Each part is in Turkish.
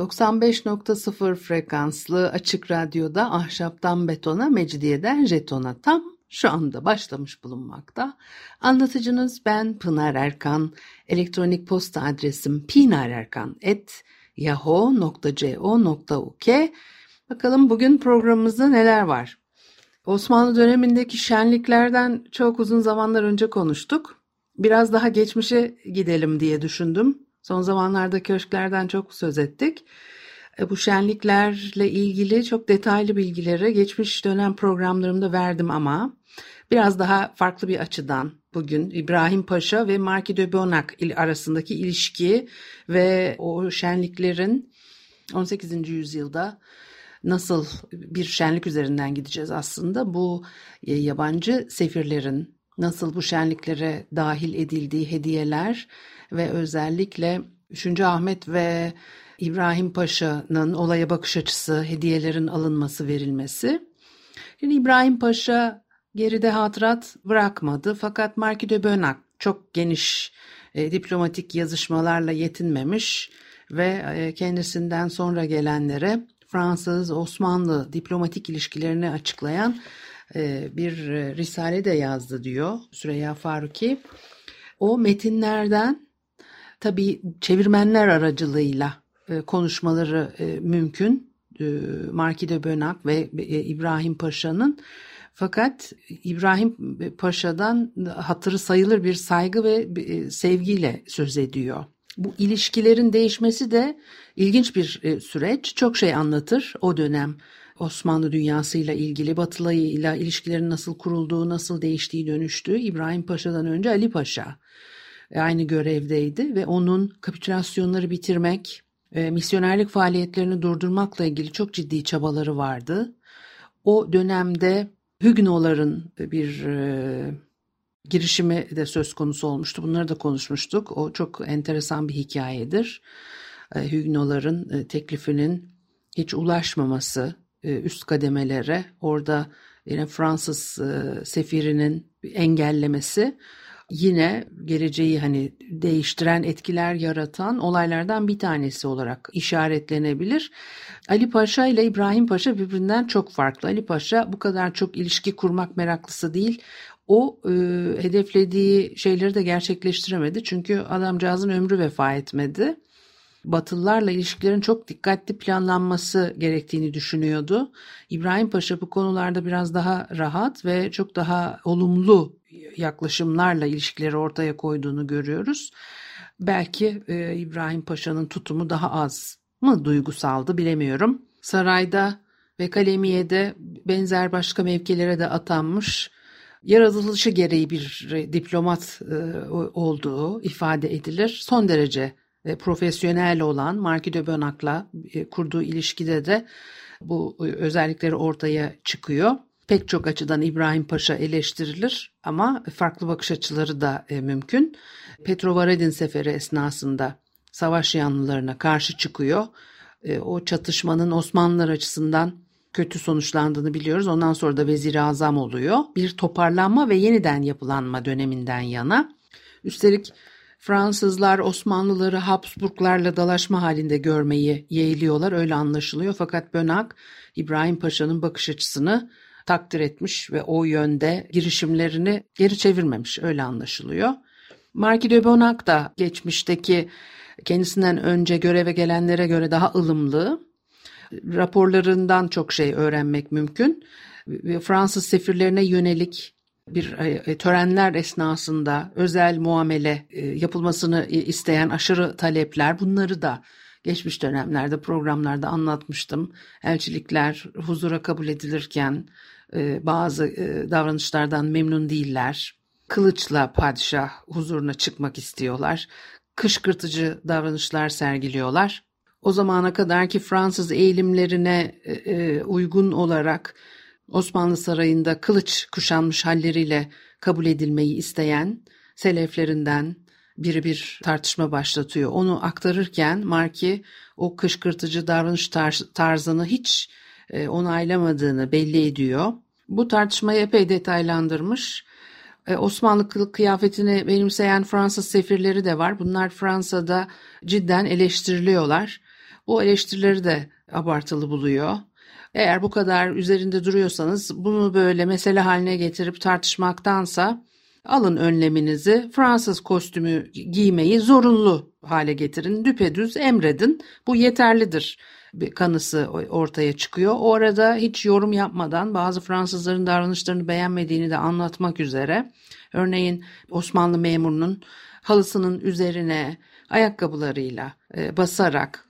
95.0 frekanslı açık radyoda ahşaptan betona, mecidiyeden jetona tam şu anda başlamış bulunmakta. Anlatıcınız ben Pınar Erkan. Elektronik posta adresim pinarerkan.yahoo.co.uk Bakalım bugün programımızda neler var? Osmanlı dönemindeki şenliklerden çok uzun zamanlar önce konuştuk. Biraz daha geçmişe gidelim diye düşündüm. Son zamanlarda köşklerden çok söz ettik. E, bu şenliklerle ilgili çok detaylı bilgileri geçmiş dönem programlarımda verdim ama biraz daha farklı bir açıdan bugün İbrahim Paşa ve Marquis de Bonac arasındaki ilişki ve o şenliklerin 18. yüzyılda nasıl bir şenlik üzerinden gideceğiz aslında. Bu e, yabancı sefirlerin nasıl bu şenliklere dahil edildiği hediyeler ve özellikle 3. Ahmet ve İbrahim Paşa'nın olaya bakış açısı, hediyelerin alınması, verilmesi. Şimdi İbrahim Paşa geride hatırat bırakmadı fakat Marquis de Bonac çok geniş e, diplomatik yazışmalarla yetinmemiş ve e, kendisinden sonra gelenlere Fransız-Osmanlı diplomatik ilişkilerini açıklayan bir e, risale de yazdı diyor Süreyya Faruki. O metinlerden tabii çevirmenler aracılığıyla e, konuşmaları mümkün. Marki de Bonac ve İbrahim Paşa'nın fakat İbrahim Paşa'dan hatırı sayılır bir saygı ve sevgiyle söz ediyor. Bu ilişkilerin değişmesi de ilginç bir e, süreç. Çok şey anlatır o dönem. Osmanlı dünyasıyla ilgili Batılı ile ilişkilerin nasıl kurulduğu, nasıl değiştiği, dönüştüğü İbrahim Paşa'dan önce Ali Paşa e, aynı görevdeydi ve onun kapitülasyonları bitirmek, e, misyonerlik faaliyetlerini durdurmakla ilgili çok ciddi çabaları vardı. O dönemde Hügnoların bir girişimi de söz konusu olmuştu. Bunları da konuşmuştuk. O çok enteresan bir hikayedir. E, Hügnoların e, teklifinin hiç ulaşmaması e, üst kademelere orada yine Fransız sefirinin engellemesi yine geleceği hani değiştiren etkiler yaratan olaylardan bir tanesi olarak işaretlenebilir. Ali Paşa ile İbrahim Paşa birbirinden çok farklı. Ali Paşa bu kadar çok ilişki kurmak meraklısı değil o e, hedeflediği şeyleri de gerçekleştiremedi. Çünkü adamcağızın ömrü vefa etmedi. Batılılarla ilişkilerin çok dikkatli planlanması gerektiğini düşünüyordu. İbrahim Paşa bu konularda biraz daha rahat ve çok daha olumlu yaklaşımlarla ilişkileri ortaya koyduğunu görüyoruz. Belki e, İbrahim Paşa'nın tutumu daha az mı duygusaldı bilemiyorum. Sarayda ve Kalemiye'de benzer başka mevkilere de atanmış yaratılışı gereği bir diplomat e, olduğu ifade edilir. Son derece e, profesyonel olan Marquis de Bonac'la e, kurduğu ilişkide de bu özellikleri ortaya çıkıyor. Pek çok açıdan İbrahim Paşa eleştirilir ama farklı bakış açıları da mümkün. Petrovaradin seferi esnasında savaş yanlılarına karşı çıkıyor. O çatışmanın Osmanlılar açısından kötü sonuçlandığını biliyoruz. Ondan sonra da vezir azam oluyor. Bir toparlanma ve yeniden yapılanma döneminden yana. Üstelik Fransızlar Osmanlıları Habsburglarla dalaşma halinde görmeyi yeğliyorlar öyle anlaşılıyor. Fakat Bönak İbrahim Paşa'nın bakış açısını takdir etmiş ve o yönde girişimlerini geri çevirmemiş öyle anlaşılıyor. Marquis de Bonac da geçmişteki kendisinden önce göreve gelenlere göre daha ılımlı raporlarından çok şey öğrenmek mümkün. Fransız sefirlerine yönelik bir e, e, törenler esnasında özel muamele e, yapılmasını isteyen aşırı talepler bunları da geçmiş dönemlerde programlarda anlatmıştım. Elçilikler huzura kabul edilirken bazı davranışlardan memnun değiller. Kılıçla padişah huzuruna çıkmak istiyorlar. Kışkırtıcı davranışlar sergiliyorlar. o zamana kadarki Fransız eğilimlerine uygun olarak Osmanlı Sarayı'nda kılıç kuşanmış halleriyle kabul edilmeyi isteyen seleflerinden biri bir tartışma başlatıyor. Onu aktarırken Marki o kışkırtıcı davranış tarzını hiç e, onaylamadığını belli ediyor. Bu tartışmayı epey detaylandırmış. E, Osmanlı kıyafetini benimseyen Fransız sefirleri de var. Bunlar Fransa'da cidden eleştiriliyorlar. Bu eleştirileri de abartılı buluyor. Eğer bu kadar üzerinde duruyorsanız bunu böyle mesele haline getirip tartışmaktansa alın önleminizi Fransız kostümü giymeyi zorunlu hale getirin. Düpedüz emredin. Bu yeterlidir bir kanısı ortaya çıkıyor. O arada hiç yorum yapmadan bazı Fransızların davranışlarını beğenmediğini de anlatmak üzere. Örneğin Osmanlı memurunun halısının üzerine ayakkabılarıyla e, basarak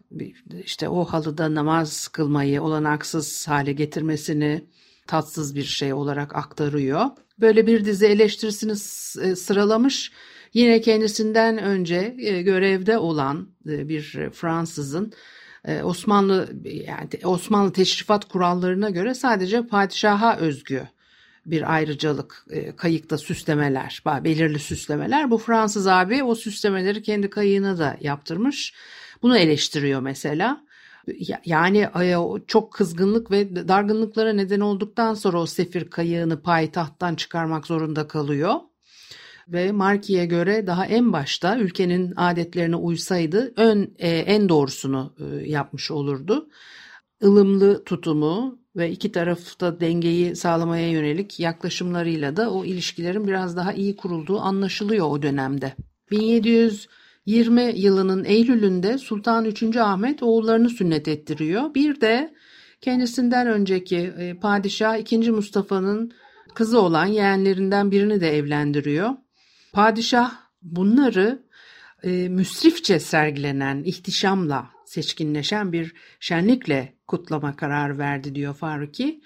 işte o halıda namaz kılmayı olanaksız hale getirmesini tatsız bir şey olarak aktarıyor. Böyle bir dizi eleştirisini e, sıralamış. Yine kendisinden önce e, görevde olan bir Fransızın Osmanlı yani Osmanlı teşrifat kurallarına göre sadece padişaha özgü bir ayrıcalık kayıkta süslemeler, belirli süslemeler. Bu Fransız abi o süslemeleri kendi kayığına da yaptırmış. Bunu eleştiriyor mesela. Yani çok kızgınlık ve dargınlıklara neden olduktan sonra o sefir kayığını payitahttan çıkarmak zorunda kalıyor. Ve Marki'ye göre daha en başta ülkenin adetlerine uysaydı ön, e, en doğrusunu e, yapmış olurdu. Ilımlı tutumu ve iki tarafta dengeyi sağlamaya yönelik yaklaşımlarıyla da o ilişkilerin biraz daha iyi kurulduğu anlaşılıyor o dönemde. 1700 20 yılının Eylül'ünde Sultan 3. Ahmet oğullarını sünnet ettiriyor. Bir de kendisinden önceki e, padişah 2. Mustafa'nın kızı olan yeğenlerinden birini de evlendiriyor. Padişah bunları e, müsrifçe sergilenen ihtişamla seçkinleşen bir şenlikle kutlama kararı verdi diyor Faruki.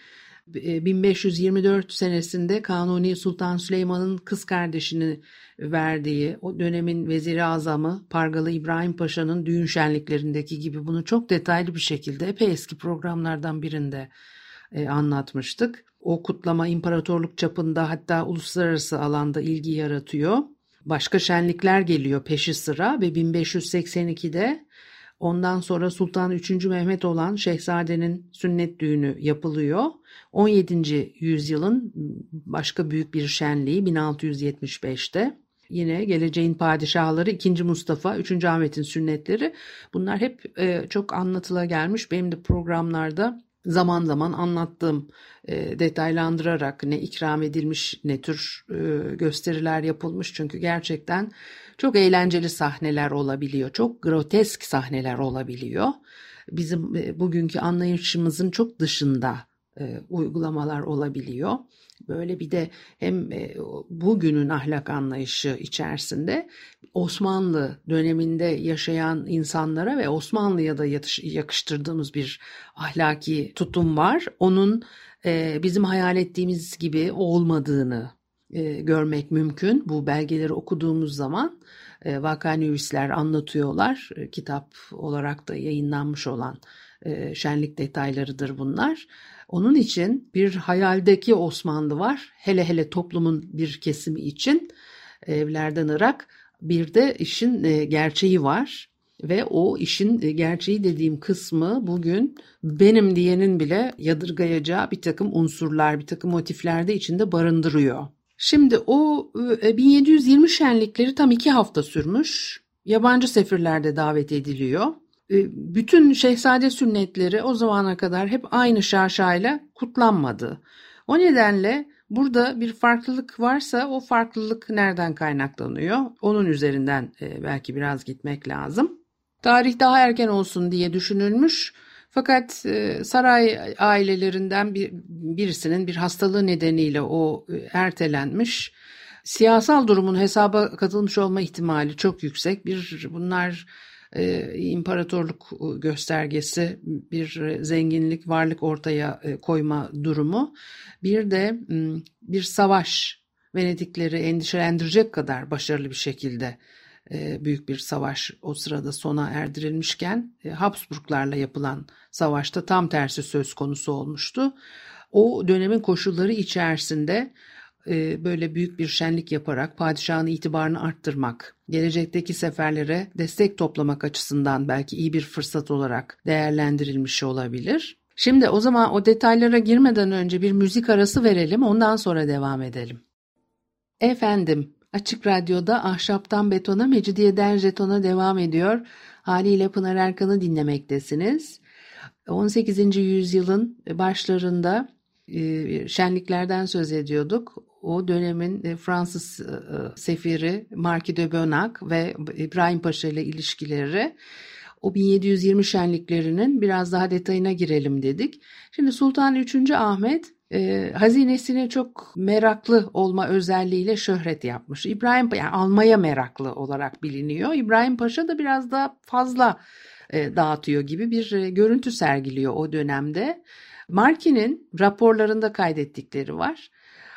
1524 e, senesinde Kanuni Sultan Süleyman'ın kız kardeşini verdiği o dönemin veziri azamı Pargalı İbrahim Paşa'nın düğün şenliklerindeki gibi bunu çok detaylı bir şekilde epey eski programlardan birinde e, anlatmıştık. O kutlama imparatorluk çapında hatta uluslararası alanda ilgi yaratıyor. Başka şenlikler geliyor peşi sıra ve 1582'de ondan sonra Sultan 3. Mehmet olan Şehzade'nin sünnet düğünü yapılıyor. 17. yüzyılın başka büyük bir şenliği 1675'te yine geleceğin padişahları 2. Mustafa, 3. Ahmet'in sünnetleri bunlar hep e, çok anlatıla gelmiş. Benim de programlarda zaman zaman anlattığım e, detaylandırarak ne ikram edilmiş ne tür e, gösteriler yapılmış çünkü gerçekten çok eğlenceli sahneler olabiliyor çok grotesk sahneler olabiliyor bizim e, bugünkü anlayışımızın çok dışında e, uygulamalar olabiliyor. Böyle bir de hem e, bugünün ahlak anlayışı içerisinde Osmanlı döneminde yaşayan insanlara ve Osmanlı'ya da yakıştırdığımız bir ahlaki tutum var. Onun e, bizim hayal ettiğimiz gibi olmadığını e, görmek mümkün. Bu belgeleri okuduğumuz zaman e, vakanüvisler anlatıyorlar. E, kitap olarak da yayınlanmış olan e, şenlik detaylarıdır bunlar. Onun için bir hayaldeki Osmanlı var. Hele hele toplumun bir kesimi için evlerden Irak. Bir de işin e, gerçeği var ve o işin e, gerçeği dediğim kısmı bugün benim diyenin bile yadırgayacağı bir takım unsurlar, bir takım motifler de içinde barındırıyor. Şimdi o 1720 e, şenlikleri tam iki hafta sürmüş. Yabancı sefirler de davet ediliyor. E, bütün şehzade sünnetleri o zamana kadar hep aynı şaşayla kutlanmadı. O nedenle burada bir farklılık varsa o farklılık nereden kaynaklanıyor? Onun üzerinden e, belki biraz gitmek lazım. Tarih daha erken olsun diye düşünülmüş. Fakat e, saray ailelerinden bir, birisinin bir hastalığı nedeniyle o ertelenmiş. Siyasal durumun hesaba katılmış olma ihtimali çok yüksek. Bir bunlar e, imparatorluk göstergesi, bir zenginlik, varlık ortaya e, koyma durumu. Bir de bir savaş Venedikleri endişelendirecek kadar başarılı bir şekilde e, büyük bir savaş o sırada sona erdirilmişken e, Habsburglarla yapılan savaşta tam tersi söz konusu olmuştu. O dönemin koşulları içerisinde e, böyle büyük bir şenlik yaparak padişahın itibarını arttırmak, gelecekteki seferlere destek toplamak açısından belki iyi bir fırsat olarak değerlendirilmiş olabilir. Şimdi o zaman o detaylara girmeden önce bir müzik arası verelim ondan sonra devam edelim. Efendim Açık Radyo'da Ahşaptan Betona, Mecidiyeden Jeton'a devam ediyor. Haliyle Pınar Erkan'ı dinlemektesiniz. 18. yüzyılın başlarında e, şenliklerden söz ediyorduk. O dönemin e, Fransız e, sefiri Marquis de Bonac ve İbrahim Paşa ile ilişkileri o 1720 şenliklerinin biraz daha detayına girelim dedik. Şimdi Sultan 3. Ahmet e, hazinesine çok meraklı olma özelliğiyle şöhret yapmış. İbrahim yani almaya meraklı olarak biliniyor. İbrahim Paşa da biraz daha fazla e, dağıtıyor gibi bir e, görüntü sergiliyor o dönemde. Marki'nin raporlarında kaydettikleri var.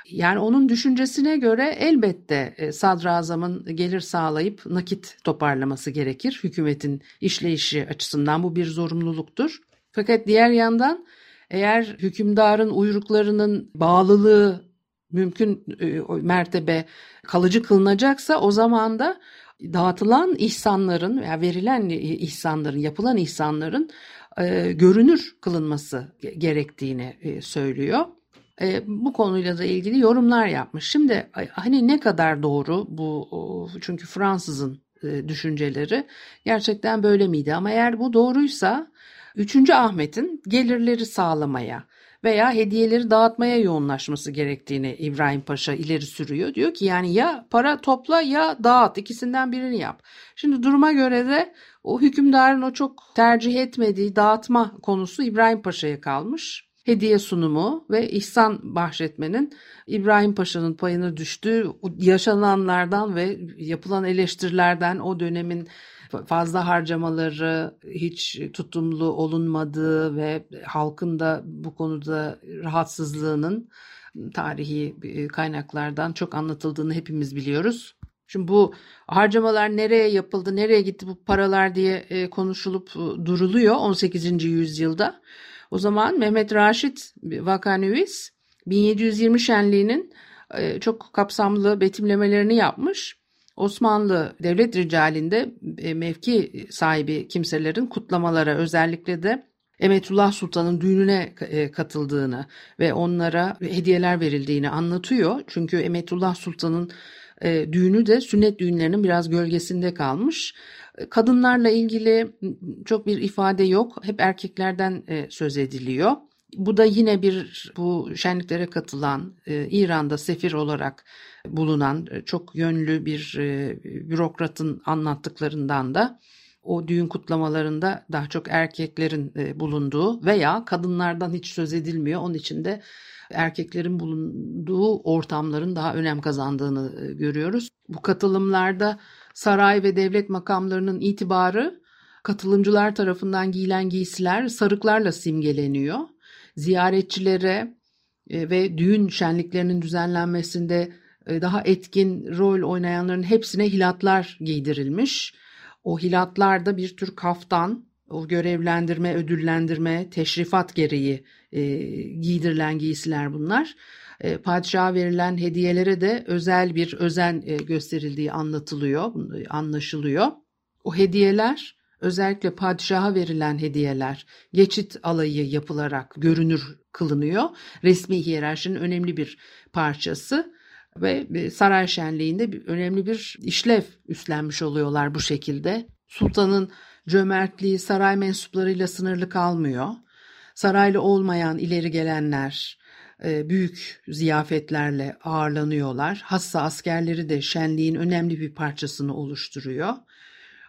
Yani onun düşüncesine göre elbette e, sadrazamın gelir sağlayıp nakit toparlaması gerekir. Hükümetin işleyişi açısından bu bir zorunluluktur. Fakat diğer yandan eğer hükümdarın uyruklarının bağlılığı mümkün e, mertebe kalıcı kılınacaksa o zaman da dağıtılan ihsanların veya verilen ihsanların, yapılan ihsanların e, görünür kılınması gerektiğini e, söylüyor. E, bu konuyla da ilgili yorumlar yapmış. Şimdi hani ne kadar doğru bu çünkü Fransızın e, düşünceleri gerçekten böyle miydi? Ama eğer bu doğruysa 3. Ahmet'in gelirleri sağlamaya veya hediyeleri dağıtmaya yoğunlaşması gerektiğini İbrahim Paşa ileri sürüyor. Diyor ki yani ya para topla ya dağıt ikisinden birini yap. Şimdi duruma göre de o hükümdarın o çok tercih etmediği dağıtma konusu İbrahim Paşa'ya kalmış. Hediye sunumu ve ihsan bahşetmenin İbrahim Paşa'nın payını düştüğü yaşananlardan ve yapılan eleştirilerden o dönemin fazla harcamaları hiç tutumlu olunmadığı ve halkın da bu konuda rahatsızlığının tarihi e, kaynaklardan çok anlatıldığını hepimiz biliyoruz. Şimdi bu harcamalar nereye yapıldı, nereye gitti bu paralar diye e, konuşulup e, duruluyor 18. yüzyılda. O zaman Mehmet Raşit Vakanüvis 1720 şenliğinin çok kapsamlı betimlemelerini yapmış. Osmanlı devlet ricalinde e, mevki sahibi kimselerin kutlamalara özellikle de Emetullah Sultan'ın düğününe e, katıldığını ve onlara hediyeler verildiğini anlatıyor. Çünkü Emetullah Sultan'ın e, düğünü de sünnet düğünlerinin biraz gölgesinde kalmış. Kadınlarla ilgili çok bir ifade yok. Hep erkeklerden söz ediliyor. Bu da yine bir bu şenliklere katılan İran'da sefir olarak bulunan e, çok yönlü bir e, bürokratın anlattıklarından da o düğün kutlamalarında daha çok erkeklerin e, bulunduğu veya kadınlardan hiç söz edilmiyor. Onun için de erkeklerin bulunduğu ortamların daha önem kazandığını görüyoruz. Bu katılımlarda saray ve devlet makamlarının itibarı katılımcılar tarafından giyilen giysiler sarıklarla simgeleniyor. Ziyaretçilere ve düğün şenliklerinin düzenlenmesinde e, daha etkin rol oynayanların hepsine hilatlar giydirilmiş. O hilatlar bir tür kaftan, o görevlendirme, ödüllendirme, teşrifat gereği e, giydirilen giysiler bunlar. E, padişaha verilen hediyelere de özel bir özen e, gösterildiği anlatılıyor, anlaşılıyor. O hediyeler özellikle padişaha verilen hediyeler geçit alayı yapılarak görünür kılınıyor. Resmi hiyerarşinin önemli bir parçası ve saray şenliğinde önemli bir işlev üstlenmiş oluyorlar bu şekilde. Sultanın cömertliği saray mensuplarıyla sınırlı kalmıyor. Saraylı olmayan ileri gelenler e, büyük ziyafetlerle ağırlanıyorlar. Hassa askerleri de şenliğin önemli bir parçasını oluşturuyor.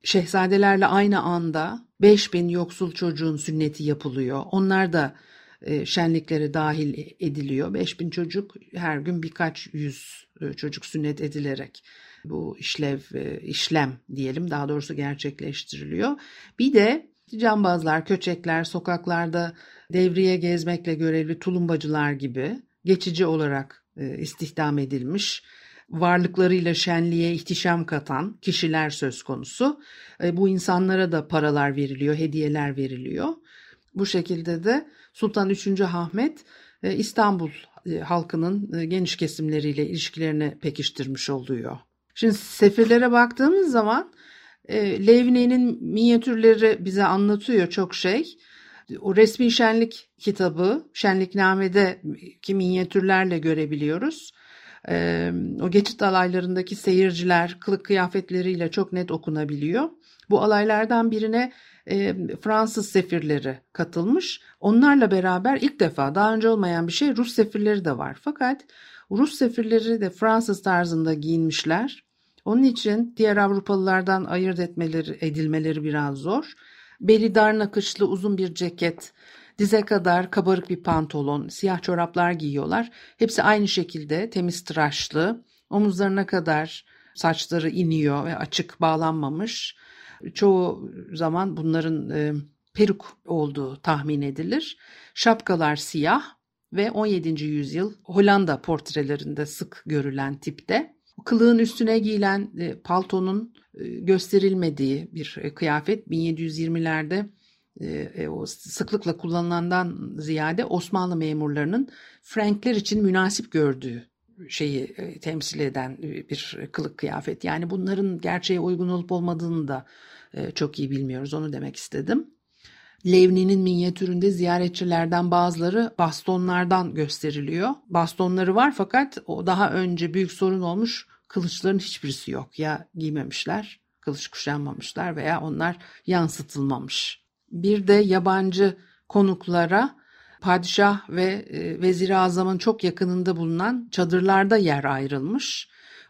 Şehzadelerle aynı anda 5000 yoksul çocuğun sünneti yapılıyor. Onlar da e, şenliklere dahil ediliyor. 5000 çocuk her gün birkaç yüz e, çocuk sünnet edilerek bu işlev e, işlem diyelim daha doğrusu gerçekleştiriliyor. Bir de cambazlar, köçekler sokaklarda devriye gezmekle görevli tulumbacılar gibi geçici olarak istihdam edilmiş varlıklarıyla şenliğe ihtişam katan kişiler söz konusu. E, bu insanlara da paralar veriliyor, hediyeler veriliyor. Bu şekilde de Sultan 3. Ahmet e, İstanbul e, halkının geniş kesimleriyle ilişkilerini pekiştirmiş oluyor. Şimdi sefirlere baktığımız zaman Levni'nin minyatürleri bize anlatıyor çok şey. O resmi şenlik kitabı, şenliknamede ki minyatürlerle görebiliyoruz. O geçit alaylarındaki seyirciler kılık kıyafetleriyle çok net okunabiliyor. Bu alaylardan birine Fransız sefirleri katılmış. Onlarla beraber ilk defa daha önce olmayan bir şey Rus sefirleri de var. Fakat Rus sefirleri de Fransız tarzında giyinmişler. Onun için diğer Avrupalılardan ayırt etmeleri, edilmeleri biraz zor. Beli dar nakışlı uzun bir ceket, dize kadar kabarık bir pantolon, siyah çoraplar giyiyorlar. Hepsi aynı şekilde temiz tıraşlı, omuzlarına kadar saçları iniyor ve açık bağlanmamış. Çoğu zaman bunların e, peruk olduğu tahmin edilir. Şapkalar siyah ve 17. yüzyıl Hollanda portrelerinde sık görülen tipte. Kılığın üstüne giyilen e, paltonun e, gösterilmediği bir e, kıyafet 1720'lerde o sıklıkla kullanılandan ziyade Osmanlı memurlarının Frankler için münasip gördüğü şeyi temsil eden bir kılık kıyafet. Yani bunların gerçeğe uygun olup olmadığını da çok iyi bilmiyoruz. Onu demek istedim. Levni'nin minyatüründe ziyaretçilerden bazıları bastonlardan gösteriliyor. Bastonları var fakat o daha önce büyük sorun olmuş kılıçların hiçbirisi yok. Ya giymemişler, kılıç kuşanmamışlar veya onlar yansıtılmamış. Bir de yabancı konuklara padişah ve e, vezir-i azamın çok yakınında bulunan çadırlarda yer ayrılmış.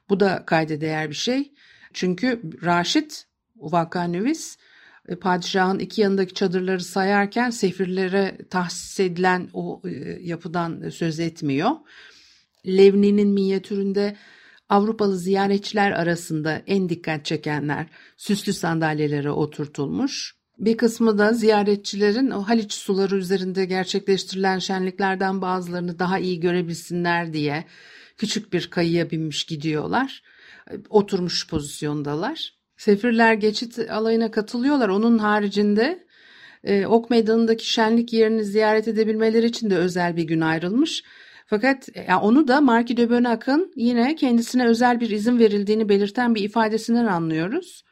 Bu da kayda değer bir şey. Çünkü Raşit Vakanüvis e, padişahın iki yanındaki çadırları sayarken sefirlere tahsis edilen o e, yapıdan söz etmiyor. Levni'nin minyatüründe Avrupalı ziyaretçiler arasında en dikkat çekenler süslü sandalyelere oturtulmuş. Bir kısmı da ziyaretçilerin o Haliç suları üzerinde gerçekleştirilen şenliklerden bazılarını daha iyi görebilsinler diye küçük bir kayıya binmiş gidiyorlar. Oturmuş pozisyondalar. Sefirler geçit alayına katılıyorlar. Onun haricinde e, Ok Meydanı'ndaki şenlik yerini ziyaret edebilmeleri için de özel bir gün ayrılmış. Fakat e, yani onu da Marki de Bonac'ın yine kendisine özel bir izin verildiğini belirten bir ifadesinden anlıyoruz.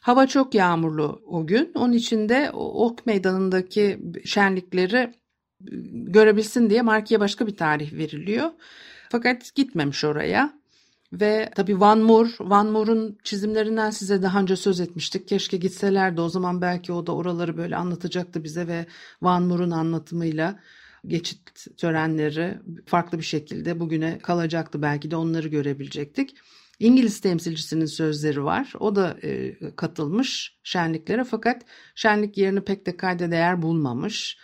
Hava çok yağmurlu o gün. Onun için de Ok Meydanı'ndaki şenlikleri e, görebilsin diye Marki'ye başka bir tarih veriliyor. Fakat gitmemiş oraya. Ve tabii Van Moor, Van Moor'un çizimlerinden size daha önce söz etmiştik. Keşke gitselerdi o zaman belki o da oraları böyle anlatacaktı bize ve Van Moor'un anlatımıyla geçit törenleri farklı bir şekilde bugüne kalacaktı. Belki de onları görebilecektik. İngiliz temsilcisinin sözleri var. O da e, katılmış şenliklere fakat şenlik yerini pek de kayda değer bulmamış.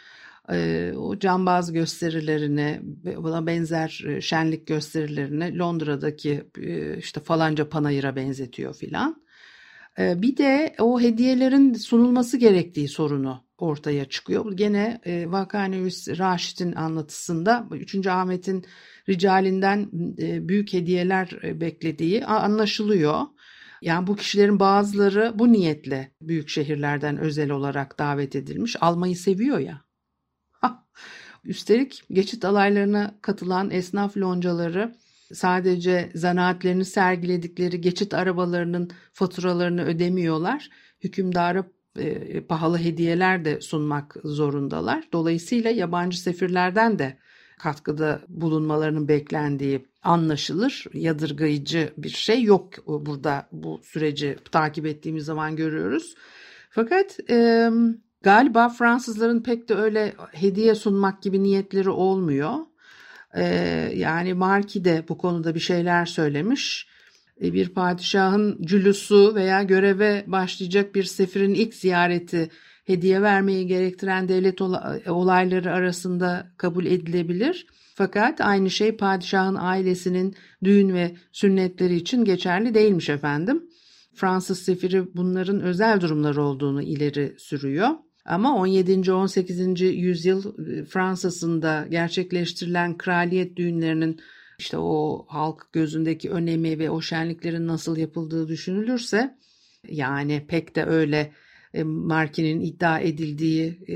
E, o cambaz gösterilerini, buna benzer e, şenlik gösterilerini Londra'daki e, işte falanca panayıra benzetiyor filan. E, bir de o hediyelerin sunulması gerektiği sorunu ortaya çıkıyor. Gene e, Vakanevis Raşit'in anlatısında 3. Ahmet'in ricalinden e, büyük hediyeler e, beklediği anlaşılıyor. Yani bu kişilerin bazıları bu niyetle büyük şehirlerden özel olarak davet edilmiş. Almayı seviyor ya. Üstelik geçit alaylarına katılan esnaf loncaları sadece zanaatlerini sergiledikleri geçit arabalarının faturalarını ödemiyorlar. Hükümdara e, pahalı hediyeler de sunmak zorundalar. Dolayısıyla yabancı sefirlerden de katkıda bulunmalarının beklendiği anlaşılır. Yadırgayıcı bir şey yok burada bu süreci takip ettiğimiz zaman görüyoruz. Fakat e, galiba Fransızların pek de öyle hediye sunmak gibi niyetleri olmuyor. E, yani Marki de bu konuda bir şeyler söylemiş. E, bir padişahın cülüsü veya göreve başlayacak bir sefirin ilk ziyareti hediye vermeyi gerektiren devlet olayları arasında kabul edilebilir. Fakat aynı şey padişahın ailesinin düğün ve sünnetleri için geçerli değilmiş efendim. Fransız sefiri bunların özel durumlar olduğunu ileri sürüyor. Ama 17. 18. yüzyıl e, Fransa'sında gerçekleştirilen kraliyet düğünlerinin işte o halk gözündeki önemi ve o şenliklerin nasıl yapıldığı düşünülürse yani pek de öyle e, Marki'nin iddia edildiği e,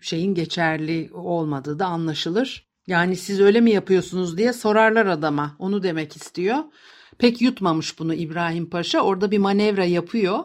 şeyin geçerli olmadığı da anlaşılır. Yani siz öyle mi yapıyorsunuz diye sorarlar adama. Onu demek istiyor. Pek yutmamış bunu İbrahim Paşa. Orada bir manevra yapıyor.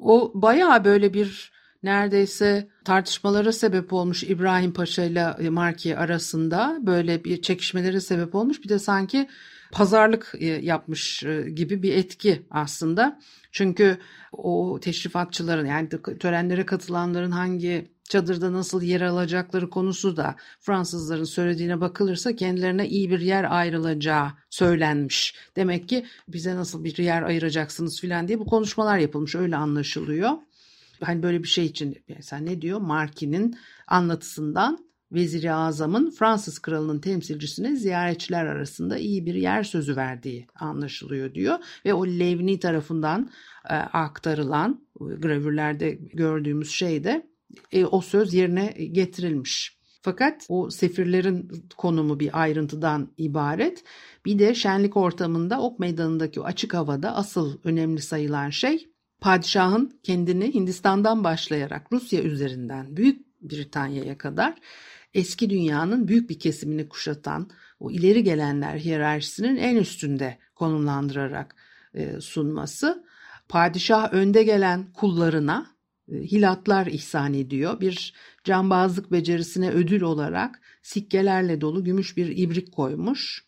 O bayağı böyle bir neredeyse tartışmalara sebep olmuş İbrahim Paşa ile Marki arasında böyle bir çekişmelere sebep olmuş. Bir de sanki pazarlık e, yapmış e, gibi bir etki aslında. Çünkü o teşrifatçıların yani törenlere katılanların hangi çadırda nasıl yer alacakları konusu da Fransızların söylediğine bakılırsa kendilerine iyi bir yer ayrılacağı söylenmiş. Demek ki bize nasıl bir yer ayıracaksınız filan diye bu konuşmalar yapılmış öyle anlaşılıyor. Hani böyle bir şey için mesela ne diyor Marki'nin anlatısından Veziri Azam'ın Fransız kralının temsilcisine ziyaretçiler arasında iyi bir yer sözü verdiği anlaşılıyor diyor. Ve o Levni tarafından e, aktarılan gravürlerde gördüğümüz şey de e, o söz yerine getirilmiş. Fakat o sefirlerin konumu bir ayrıntıdan ibaret. Bir de şenlik ortamında ok meydanındaki açık havada asıl önemli sayılan şey padişahın kendini Hindistan'dan başlayarak Rusya üzerinden Büyük Britanya'ya kadar eski dünyanın büyük bir kesimini kuşatan o ileri gelenler hiyerarşisinin en üstünde konumlandırarak e, sunması. Padişah önde gelen kullarına e, hilatlar ihsan ediyor. Bir cambazlık becerisine ödül olarak sikkelerle dolu gümüş bir ibrik koymuş.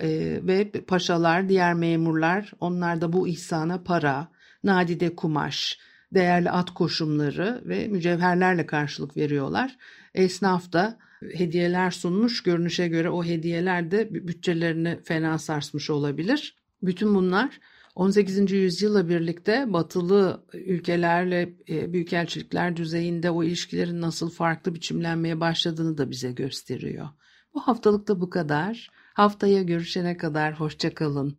E, ve paşalar, diğer memurlar onlar da bu ihsana para, nadide kumaş, değerli at koşumları ve mücevherlerle karşılık veriyorlar. Esnaf da hediyeler sunmuş. Görünüşe göre o hediyeler de bütçelerini fena sarsmış olabilir. Bütün bunlar 18. yüzyılla birlikte batılı ülkelerle e, büyükelçilikler düzeyinde o ilişkilerin nasıl farklı biçimlenmeye başladığını da bize gösteriyor. Bu haftalık da bu kadar. Haftaya görüşene kadar hoşça kalın.